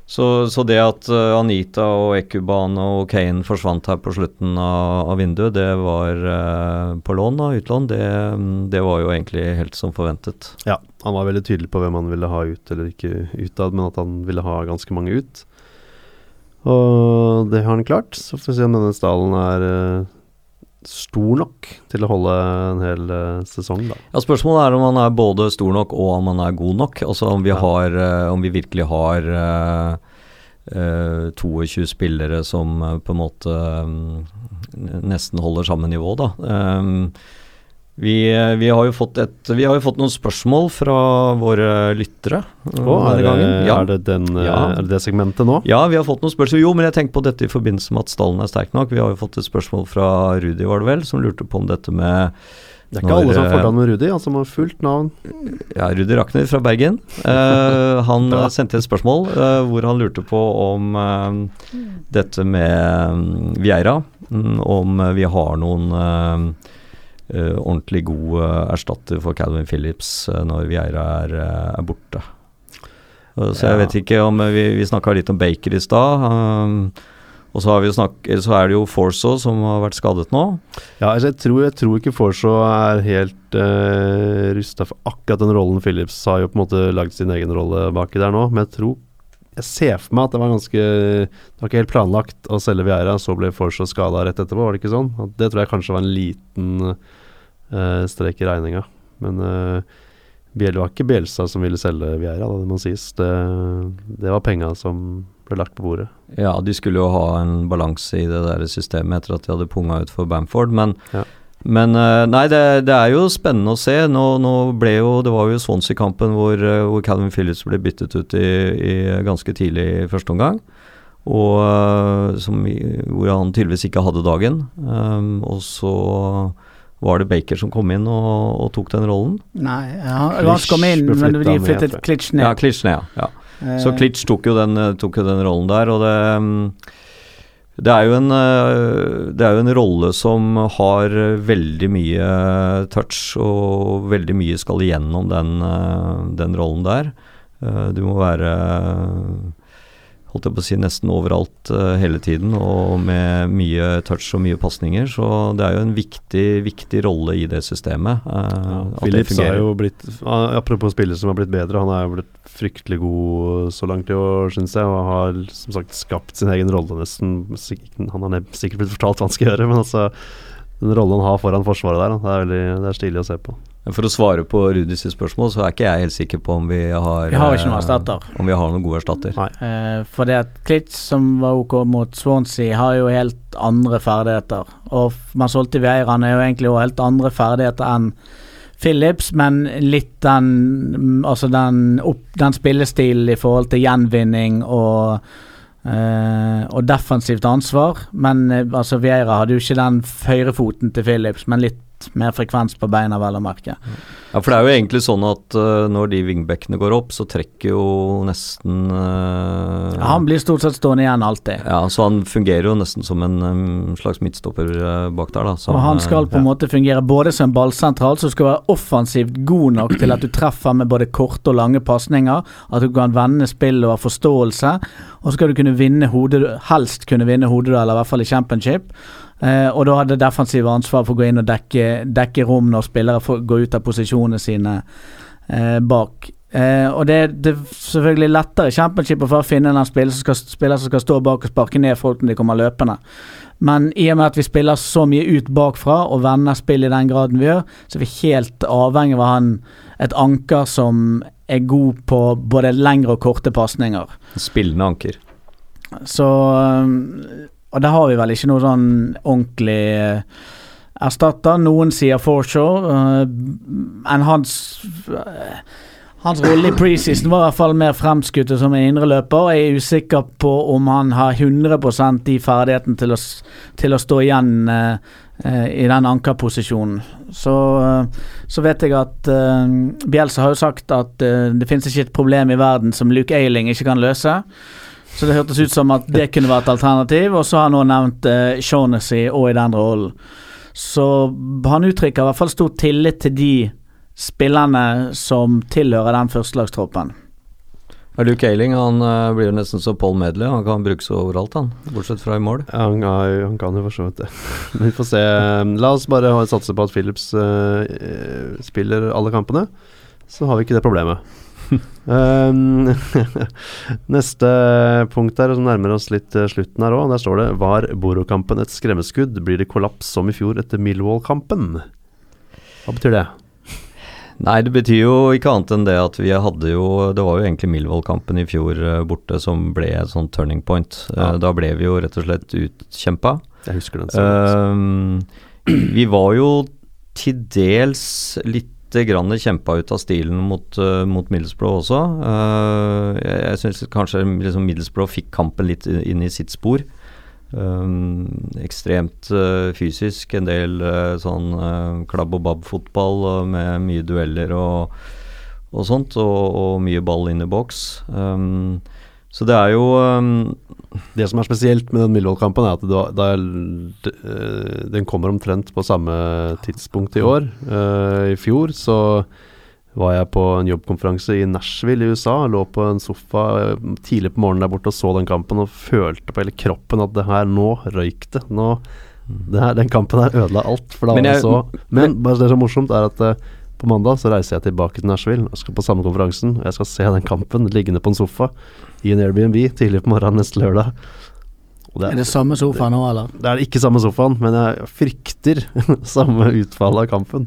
Så, så det at eh, Anita og Ekuban og Kane forsvant her på slutten av, av vinduet, det var eh, på lån, og utlån, det, det var jo egentlig helt som forventet. Ja, han var veldig tydelig på hvem han ville ha ut eller ikke utad, men at han ville ha ganske mange ut. Og det har han klart. Så får vi se om denne stallen er eh, stor nok til å holde en hel eh, sesong, da. Ja, Spørsmålet er om han er både stor nok og om han er god nok. Altså om vi, har, eh, om vi virkelig har uh, eh, 22 spillere som på en måte um, nesten holder samme nivå, da. Um, vi, eh, vi, har jo fått et, vi har jo fått noen spørsmål fra våre lyttere Oh, er, det. Ja. er, det den, eh, Ja. er det det segmentet nå? Ja, vi har fått noen spørsmål. Jo, men jeg tenker på dette i forbindelse med at stallen er sterk nok. Vi har jo fått et spørsmål fra Rudi, var det vel, som lurte på om dette med Det er ikke Når, alle som har får navn med Rudi, han som har fullt navn. Ja, Rudi Rakner fra Bergen. Uh, han eh, sendte et spørsmål uh, hvor han lurte på om uh, dette med mm, Vieira. um, om eh, vi har noen eh, eh, ordentlig god eh, erstatter for Calvin Phillips eh, når Vieira er, eh, er borte. Eh, så jeg vet ikke om eh, Vi, vi snakka litt om Baker i stad. Um, og så, har vi jo så er det jo Forso som har vært skadet nå. Ja, altså jeg, tror, jeg tror ikke Forso er helt uh, rusta for akkurat den rollen. Phillips har jo på en måte lagd sin egen rolle baki der nå, men jeg tror Jeg ser for meg at det var ganske Det var ikke helt planlagt å selge Vieira, så ble Forshaw skada rett etterpå, var det ikke sånn? Det tror jeg kanskje var en liten uh, strek i regninga. Men uh, Biel var ikke Bjelstad som ville selge Vieira, det må sies. Det, det var penga som ble lagt på bordet. Ja, de skulle jo ha en balanse i det der systemet etter at de hadde punga ut for Bamford, men, Ja. Men eh, nei, det, det er jo spennende å se. Nå, nå ble jo Det var jo Swansea-kampen hvor, eh, hvor Calvin Phillips ble byttet ut i, i ganske tidlig i første omgang. Og eh, som, hvor han tydeligvis ikke hadde dagen. Um, og så var det Baker som kom inn og, og tok den rollen. Nei, ja, han kom inn, men de flyttet Klitsch ned. Ja. Klitsch ned, ja. ja. Så Klitsch tok jo den, tok jo den rollen der, og det mm, det er, en, eh, det er jo en rolle som har veldig mye touch, og veldig mye skal igjennom den, eh, den rollen der. Eh, Du må være holdt jeg på å si nesten overalt uh, hele tiden, og med mye touch og mye pasninger. Så det er jo en viktig, viktig rolle i det systemet. Uh, at det Phillips har jo blitt Apropos spillere som har blitt bedre, han er jo blitt fryktelig god så langt i år, syns jeg, og har som sagt skapt sin egen rolle nesten. Han har sikkert blitt fortalt hva han skal gjøre, men altså den rollen han har foran forsvaret der, det er veldig det er stilig å se på. For å svare på Rudis spørsmål, så er ikke jeg helt sikker på om vi har Vi har ikke noen eh, erstatter. Om vi har noen gode erstatter. Eh, for det at Klitz, som var ok mot Swansea, har jo helt andre ferdigheter. Og man solgte Vieira, han er jo egentlig også helt andre ferdigheter enn Phillips, men litt den mm, Altså den, opp, den spillestilen i forhold til gjenvinning og Uh, og defensivt ansvar. Men uh, altså Vieira hadde jo ikke den høyrefoten til Phillips, men litt mer frekvens på beina, vel å merke. Ja, for det er jo egentlig sånn at uh, når de vingbekkene går opp, så trekker jo nesten uh, Ja, han blir stort sett stående igjen alltid. Ja, så han fungerer jo nesten som en um, slags midtstopper uh, bak der, da. Så, Og han skal på en eh, måte fungere både som en ballsentral som skal være offensivt god nok til at du treffer med både korte og lange pasninger, at du kan vende spill og ha forståelse, og så skal du kunne vinne hodet, helst kunne vinne hodedueller, i hvert fall i championship. Eh, og da hadde defensive ansvar for å gå inn og dekke, dekke rom når spillere får, går ut av posisjonene sine eh, bak. Eh, og det, det er selvfølgelig lettere i championship å finne en spiller som, skal, spiller som skal stå bak og sparke ned folk når de kommer løpende. Men i og med at vi spiller så mye ut bakfra og vender spill i den graden vi gjør, så er vi helt avhengig av å ha et anker som er god på både lengre og korte pasninger. Spillende anker. Så øhm, Og der har vi vel ikke noe sånn ordentlig øh, erstatter. Noen sier Forshaw, øh, men hans øh, hans rolle i preseason var i hvert fall mer fremskutt som en indreløper. Jeg er usikker på om han har 100% i ferdigheten til til å stå igjen uh, uh, i den ankerposisjonen. Så, uh, så vet jeg at Bielsa har jo sagt at eh, det finnes ikke et problem i verden som Luke Ailing ikke kan løse. Så det hørtes ut som at det kunne vært et alternativ. Og så har han òg nevnt uh, Shaughnessy òg i den rollen. Så han uttrykker i hvert fall stor tillit til de spillerne som tilhører den førstelagstroppen. Luke Ayling han eh, blir jo nesten så Paul Medley. Han kan brukes overalt, han. Bortsett fra i mål. Ja, han, han kan jo for så vidt det. Vi får se. La oss bare ha- satse på at Phillips eh, eh, spiller alle kampene. Så har vi ikke det problemet. Um, neste punkt her, som nærmer oss litt eh, slutten her òg. Der står det Var Boro-kampen et skremmeskudd? Blir det kollaps som i fjor etter Millwall-kampen? Hva betyr det? Nei, det betyr jo ikke annet enn det at vi hadde jo Det var jo egentlig Millwall-kampen i fjor eh, borte som ble et sånn turning point. Eh, Ja. Da ble vi jo rett og slett utkjempa. Jeg husker den. sånn. Um, vi var jo til dels litt grann kjempa ut av stilen mot, uh, mot Middlesbrough også. Uh, jeg jeg syns kanskje liksom Middlesbrough fikk kampen litt inn i sitt spor. Um, ekstremt fysisk, en del sånn uh, klabb og babb-fotball med mye dueller og, og sånt, og, og mye ball inn i boks. Så det er jo Det som er spesielt med den Millwall-kampen, er at det, var- det er, d- eh, den kommer omtrent på samme tidspunkt i år. Uh, I fjor så var jeg på en jobbkonferanse i Nashville i USA. Lå på en sofa eh, tidlig på morgenen der borte og så den kampen og følte på hele kroppen at det her, nå røyk det. Nå, det her, den kampen her ødela alt. For da Men var jeg- det så Men bare det som er morsomt, er at på mandag så reiser jeg tilbake til Nashville og skal på samme konferansen. Og jeg skal se den kampen liggende på en sofa i en Airbnb tidlig på morgenen neste lørdag. Og det Er det samme sofa nå, eller? det er ikke samme sofaen, men jeg frykter samme utfall av kampen.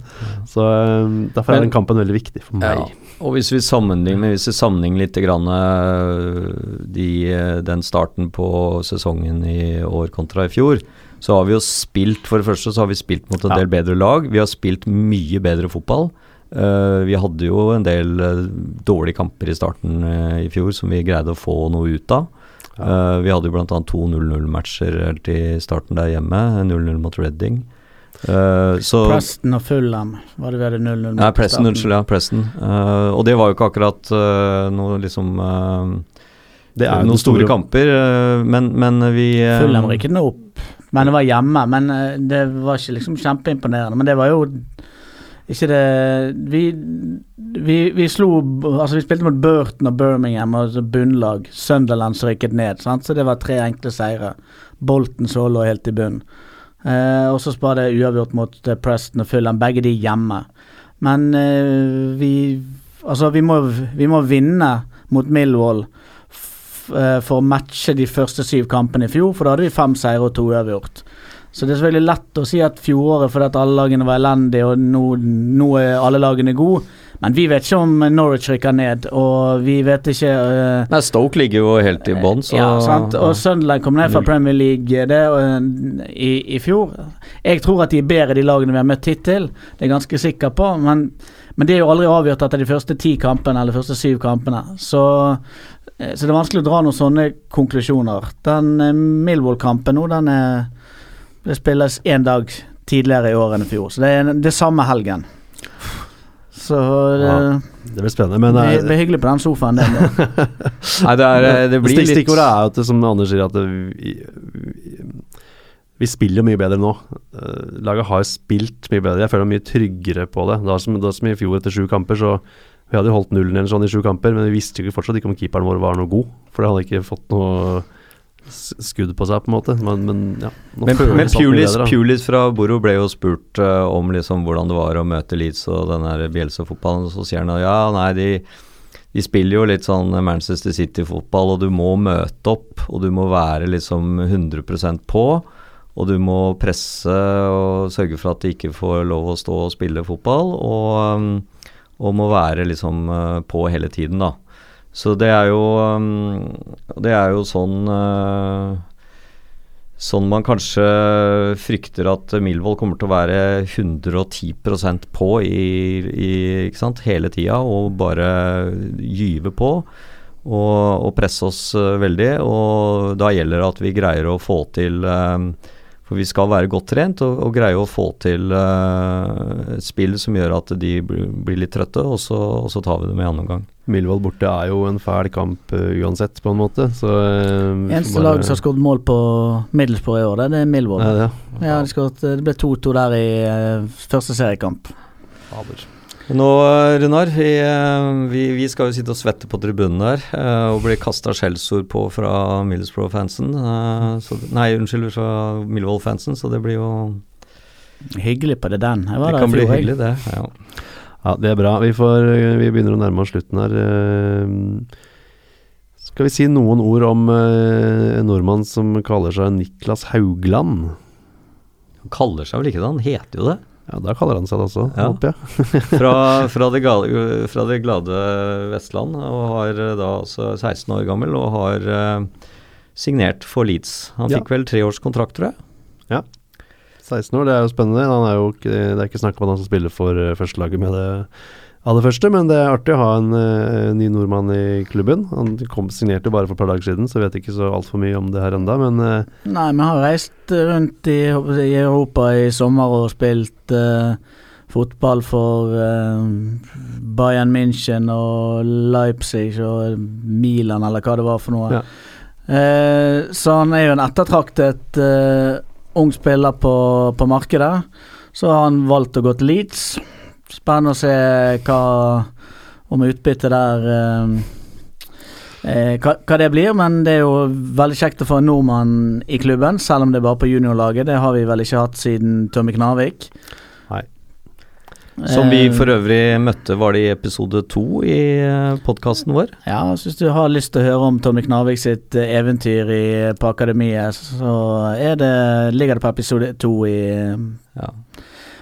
Så eh, Derfor er den kampen veldig viktig for meg. Ja, og hvis vi sammenligner, hvis vi sammenligner litt grann, øh, de, øh, den starten på sesongen i år kontra i fjor, så har vi jo spilt For det første så har vi spilt mot en Ja. del bedre lag. Vi har spilt mye bedre fotball. Eh, vi hadde jo en del øh, dårlige kamper i starten øh, i fjor som vi greide å få noe ut av. Eh, vi hadde jo bl.a. to 0-0-matcher helt i starten der hjemme. 0-0 mot Reading. Uh, så Preston og Fulham var det vi hadde 0-0 Nei, mot Nei, Preston, unnskyld, ja, Preston. Uh, og det var jo ikke akkurat uh, noe liksom eh, Det er Noen store, store kamper, eh, men, men vi eh, Fulham rykket nå opp, men det var hjemme. Men eh, det var ikke liksom kjempeimponerende. Men det var jo ikke det Vi, vi, vi slo Altså, vi spilte mot Burton og Birmingham, altså bunnlag. Sunderland som rykket ned, sant? så det var tre enkle seire. Bolten så lå helt i bunnen. Eh, og så var det uavgjort mot eh, Preston og Fulham, begge de hjemme. Men eh, vi Altså, vi må, vi må vinne mot Millwall eh, for å matche de første syv kampene i fjor, for da hadde vi fem seire og to uavgjort. Så det er selvfølgelig lett å si at fjoråret fordi at alle lagene var elendige, og nå, nå er alle lagene gode. Men vi vet ikke om Norwich rykker ned, og vi vet ikke uh, Nei, Stoke ligger jo helt i bånn, så ja, sant? Og Sunderland kom ned fra Premier League det, uh, i, i fjor. Jeg tror at de er bedre, de lagene vi har møtt hittil. Det er jeg ganske sikker på. Men, men det er jo aldri avgjort etter de første ti kampene eller de første syv kampene. Så, eh, så det er vanskelig å dra noen sånne konklusjoner. Den eh, Millwall-kampen nå, den er Det spilles én dag tidligere i år enn i fjor. Så det er det samme helgen. Så det, Ja, Det blir spennende. Men det eh, blir hyggelig på den sofaen. Det. Nei, det, er, eh, det blir litt Stikkordet er jo at som Anders sier, at vi, vi spiller mye bedre nå. Eh, laget har spilt mye bedre. Jeg føler meg mye tryggere på det. Da som, da som i fjor etter sju kamper, så vi hadde holdt nullen eller sånn i sju kamper, men vi visste jo fortsatt ikke om keeperen vår var noe god. For det hadde ikke fått noe skudd på seg, på en måte. Men, men ja, Men, men Pulis, bedre. Pulis fra Boro ble jo spurt uh, om liksom hvordan det var å møte Leeds og den der Bielsa-fotballen, og så sier han at ja, nei, de, de spiller jo litt sånn Manchester City-fotball, og du må møte opp, og du må være liksom 100% på. Og du må presse og sørge for at de ikke får lov å stå og spille fotball, og, um, og må være liksom eh, på hele tiden, da. Så det er jo um, Det er jo sånn eh, Sånn man kanskje frykter at Milvold kommer til å være 110% på i, i, ikke sant? hele tida og bare gyve på. Og, og presse oss eh, veldig. Og da gjelder det at vi greier å få til eh, For vi skal være godt trent og, og greie å få til et spill som gjør at de blir litt trøtte, og så, og så tar vi det med i annen omgang. Millwall borte er jo en fæl kamp eh, uansett, på en måte. Så eh, Eneste bare- lag som har skåret mål på Middlesbrough i år, det, det er Milvold Ja, ja. Ja, de skåret, det ble 2-2 der i eh, første seriekamp. Fader. Nå, Runar, vi, eh, vi, vi skal jo sitte og svette på tribunen der eh, og bli kasta skjellsord på fra Middlesbrough-fansen. eh, Nei, unnskyld, fra Milvold-fansen, så det blir jo Hyggelig på det den. Det kan bli hyggelig, det. Ja. Ja, det er bra. Vi, får, vi begynner å nærme oss slutten her. Eh, Skal vi si noen ord om eh, en nordmann som kaller seg Niklas Haugland? Han kaller seg vel ikke det, han heter jo det. Ja, da kaller han seg det også, Ja. håper jeg. Fra, fra, det gale, fra det glade Vestland, og har eh, da altså 16 år gammel, og har eh, signert for Leeds. Han Ja. fikk vel treårskontrakt, tror jeg. 16 år, det er jo spennende. Han er jo det er ikke snakk om at han skal spille for uh, førstelaget med det aller første, men det er artig å ha en eh, ny nordmann i klubben. Han kom, signerte bare for et par dager siden, så jeg vet ikke så altfor mye om det her enda, men eh, Nei, vi har reist rundt i, i Europa i sommer og spilt uh, fotball for eh, Bayern München og Leipzig og Milan, eller hva det var for noe. Ja. Eh, så han er jo en ettertraktet eh, ung spiller på, på markedet. Så har han valgt å gå til Leeds. Spennende å se hva om utbyttet der eh, eh, hva, hva det blir, men det er jo veldig kjekt å få en nordmann i klubben, selv om det er bare på juniorlaget. Det har vi vel ikke hatt siden Tommy Knarvik. Som vi Eh, for øvrig møtte, var det i episode to i podkasten vår. Ja, hvis du har lyst til å høre om Tommy Knarvik sitt eh, eventyr i, på akademiet, så er det, ligger det på episode to i, Ja.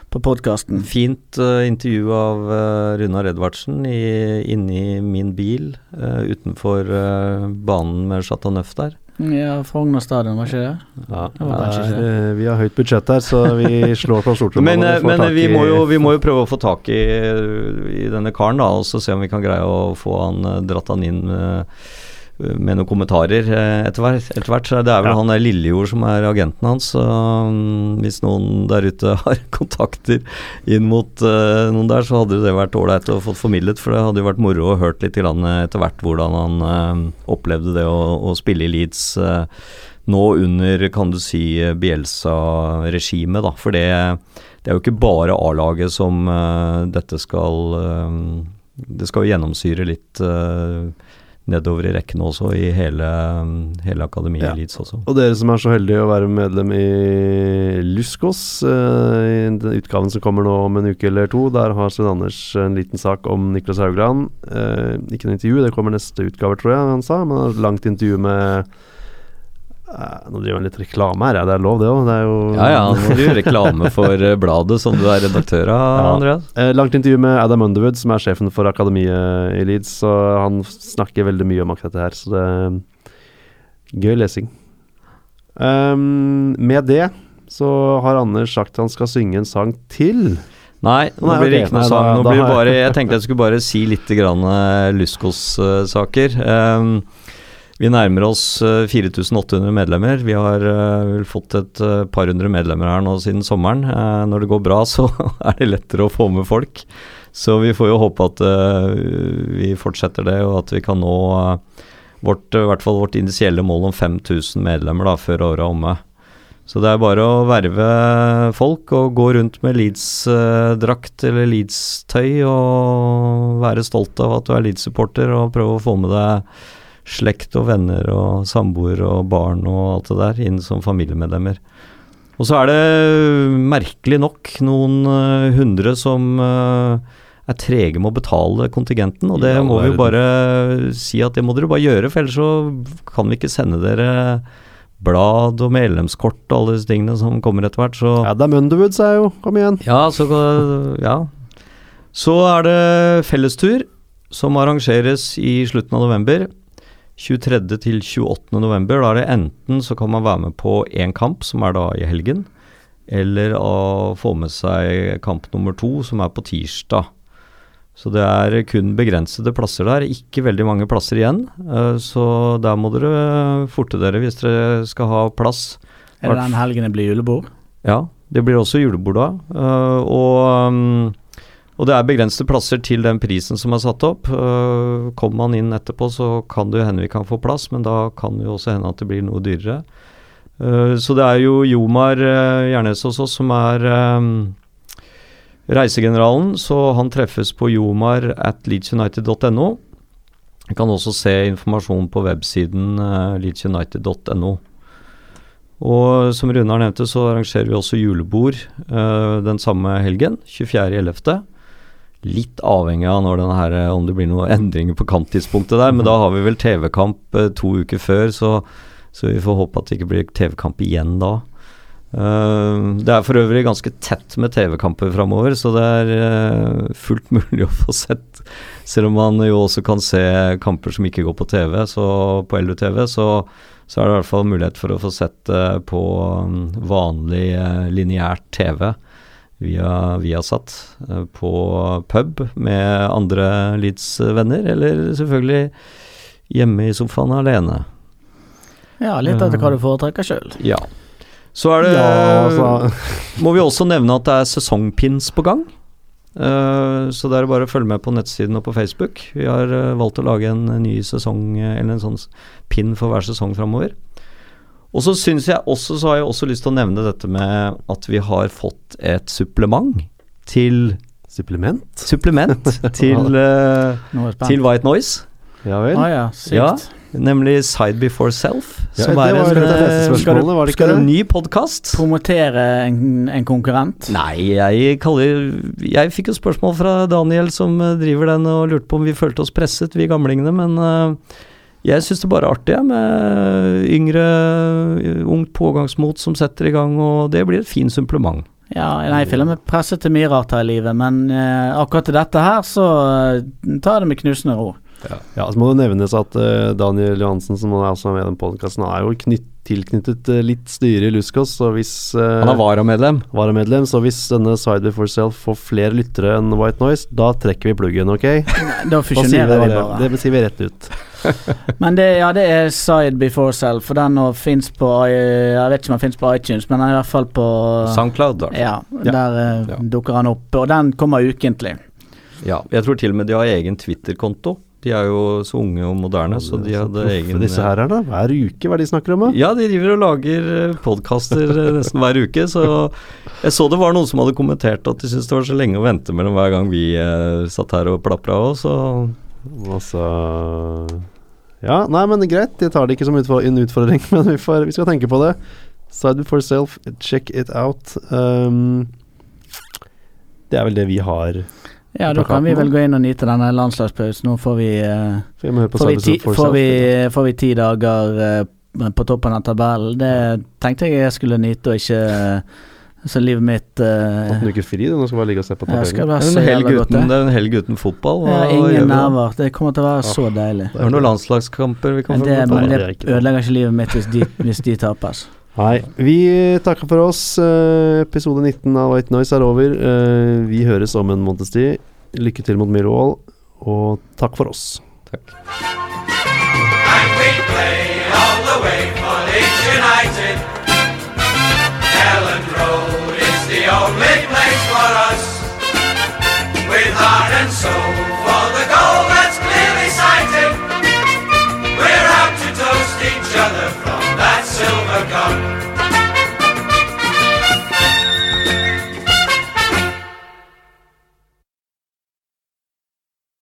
på podkasten. Fint uh, intervju av uh, Runar Edvardsen i, inni min bil uh, utenfor uh, banen med Chateau Neuf der. Ja, Frogner stadion, var ikke det? ja, Det var ikke det. vi har høyt budsjett her, så vi slår på stortromma. Men, eh, men vi, må jo, vi må jo prøve å få tak i, i denne karen, da, og så se om vi kan greie å få han eh, dratt han inn eh, med noen kommentarer eh, etter hvert. Så Det er vel Ja. han der Lillejord som er agenten hans. Så mm, hvis noen der ute har kontakter inn mot eh, noen der, så hadde det vært ålreit å få formidlet. For det hadde jo vært moro å hørt litt etter hvert hvordan han eh, opplevde det å, å spille i Leeds. eh, nå under, kan du si, Bielsa-regimet, da. For det, det er jo ikke bare A-laget som eh, dette skal eh, Det skal jo gjennomsyre litt eh, nedover i rekkene også, i hele, hele akademiet Ja. Leeds også. Og dere som er så heldige å være medlem i Luskos, eh, i den utgaven som kommer nå om en uke eller to, der har Svein Anders en liten sak om Niklas Haugland. Eh, ikke noe intervju, det kommer neste utgave, tror jeg han sa, men et langt intervju med Nå driver han litt reklame her, det er lov det òg? Ja ja, nå du gjøre reklame for eh, bladet som du er redaktør av, Ja. Andreas. Eh, langt intervju med Adam Underwood, som er sjefen for akademiet i Leeds, så han snakker veldig mye om akkurat det her, så det er gøy lesing. Um, med det så har Anders sagt han skal synge en sang til. Nei, nå Nei, blir det ikke noe sang. Nå blir det bare, jeg- jeg tenkte jeg skulle bare si litt eh, Luskos-saker. Ehm, vi nærmer oss eh, 4800 medlemmer. Vi har eh, vel fått et eh, par hundre medlemmer her nå siden sommeren. Eh, når det går bra, så er det lettere å få med folk. Så vi får jo håpe at eh, vi fortsetter det, og at vi kan nå eh, vårt, i hvert fall vårt initielle mål om 5000 medlemmer da, før året er omme. Så det er bare å verve folk og gå rundt med Leeds-drakt eller Leeds-tøy og være stolt av at du er Leeds-supporter og prøve å få med deg slekt og venner og samboer og barn og alt det der inn som familiemedlemmer. Og så er det merkelig nok noen eh, hundre som eh, er trege med å betale kontingenten, og det Ja, må vi jo bare si at det må dere bare gjøre, for ellers så kan vi ikke sende dere blad og medlemskort og alle disse tingene som kommer etter hvert. Så Adam Underwood, sa jeg jo. Kom igjen. ja, så, ja. så er det fellestur som arrangeres i slutten av november. 23. til 28. november. Da er det enten så kan man være med på én kamp, som er da i helgen, eller å få med seg kamp nummer to, som er på tirsdag. Så det er kun begrensede plasser der, ikke veldig mange plasser igjen. eh, Så der må dere forte dere hvis dere skal ha plass. Er det den helgen det blir julebord? Ja, det blir også julebord da. øh, og, um, og det er begrensede plasser til den prisen som er satt opp. Uh, kommer man inn etterpå, så kan det jo hende vi kan få plass, men da kan det jo også hende at det blir noe dyrere. Uh, så det er jo Jomar uh, Gjernes oss som er um, Reisegeneralen, så han treffes på jomar at leedsunited.no. Kan også se informasjon på websiden uh, leedsunited.no. Og som Runar nevnte, så arrangerer vi også julebord den samme helgen, 24.11. Litt avhengig av når denne her, om det blir noen endringer på kamptidspunktet der, men da har vi vel TV-kamp eh, to uker før, så, så, vi får håpe at det ikke blir TV-kamp igjen da. Eh, det er for øvrig ganske tett med TV-kamper framover, så det er eh, fullt mulig å få sett. Selv om man jo også kan se kamper som ikke går på TV, så på LUTV, så så er det i hvert fall mulighet for å få sett det på um, vanlig lineært TV via Viasat uh, på pub med andre Leeds-venner, eller selvfølgelig hjemme i sofaen alene. Ja, litt etter hva du foretrekker sjøl. Ja. Så er det Ja, altså. Må vi også nevne at det er sesongpins på gang. Uh, så det er bare å følge med på nettsiden og på Facebook. Vi har uh, valgt å lage en, ny sesong, eller en sånn pin for hver sesong framover. Og så syns jeg også, så har jeg også lyst til å nevne dette med at vi har fått et supplement til Supplement? Supplement til, spent. til White Noise. Ja vel. Ah, ja, sykt. Ja, nemlig Side Before Self. Ja, som er var en, skal eh, spørsmålene, var det skal du- ny podkast. Promotere en, en konkurrent. Nei, jeg kaller Jeg fikk jo spørsmål fra Daniel som eh, driver den og lurte på om vi følte oss presset, vi gamlingene, men eh, jeg syns det bare er artig med yngre, eh, ungt pågangsmot som setter i gang, og det blir et fint supplement. Ja, nei, jeg føler meg presset til mye rart her i livet, men eh, akkurat til dette her, så uh, tar jeg det med knusende ro. Ja, så må det nevnes at uh, Daniel Johansen, som er også med i den podkasten, er jo knytt, tilknyttet uh, litt styre i Luskos, så hvis uh, Han er varamedlem. varamedlem, så hvis denne Side Before Self får flere lyttere enn White Noise, da trekker vi pluggen, ok? Da fusjonerer vi bare. det sier vi rett ut. Men det, ja, det er Side Before Self, for den fins på Jeg vet ikke om den fins på iTunes, men den er i hvert fall på Soundcloud, da. Ja, Ja. der Ja. dukker han opp. Og den kommer ukentlig. Ja, jeg tror til og med de har egen Twitter-konto. De er jo så unge og moderne, så de hadde proffe egen Disse her er da, hver uke, hva er de snakker om da? Ja, de driver og lager podkaster nesten hver uke, så jeg så det var noen som hadde kommentert at de syntes det var så lenge å vente mellom hver gang vi eh, satt her og plapra òg, så Altså Ja, nei, men greit. Jeg tar det ikke som en utfordring, men vi, får, vi skal tenke på det. Side before self, check it out. Um, det er vel det vi har. Ja, da kan vi vel gå inn og nyte denne landslagspausen. Nå får vi, uh, høre på får vi, ti, får vi, får vi ti dager uh, på toppen av tabellen. Det tenkte jeg jeg skulle nyte, og ikke uh, Så livet mitt Åtte uker fri, du. Nå skal vi bare ligge og se på tabellen. det er en helg uten, det. det er en helg uten fotball. Hva Ja, ingen nerver. Det kommer til å være så deilig. Det er noen landslagskamper vi kan få det det er det. ødelegger ikke livet mitt hvis de, hvis de tapes. Nei, vi takker for oss. Eh, episode 19 av White Noise er over. Eh, vi høres om en måneds tid. Lykke til mot Millwall, og takk for oss. And we play all the way for Leeds United. Ellen Road is the only place for us. With heart and soul for the goal that's clearly sighted. We're out to toast each other from silver cup.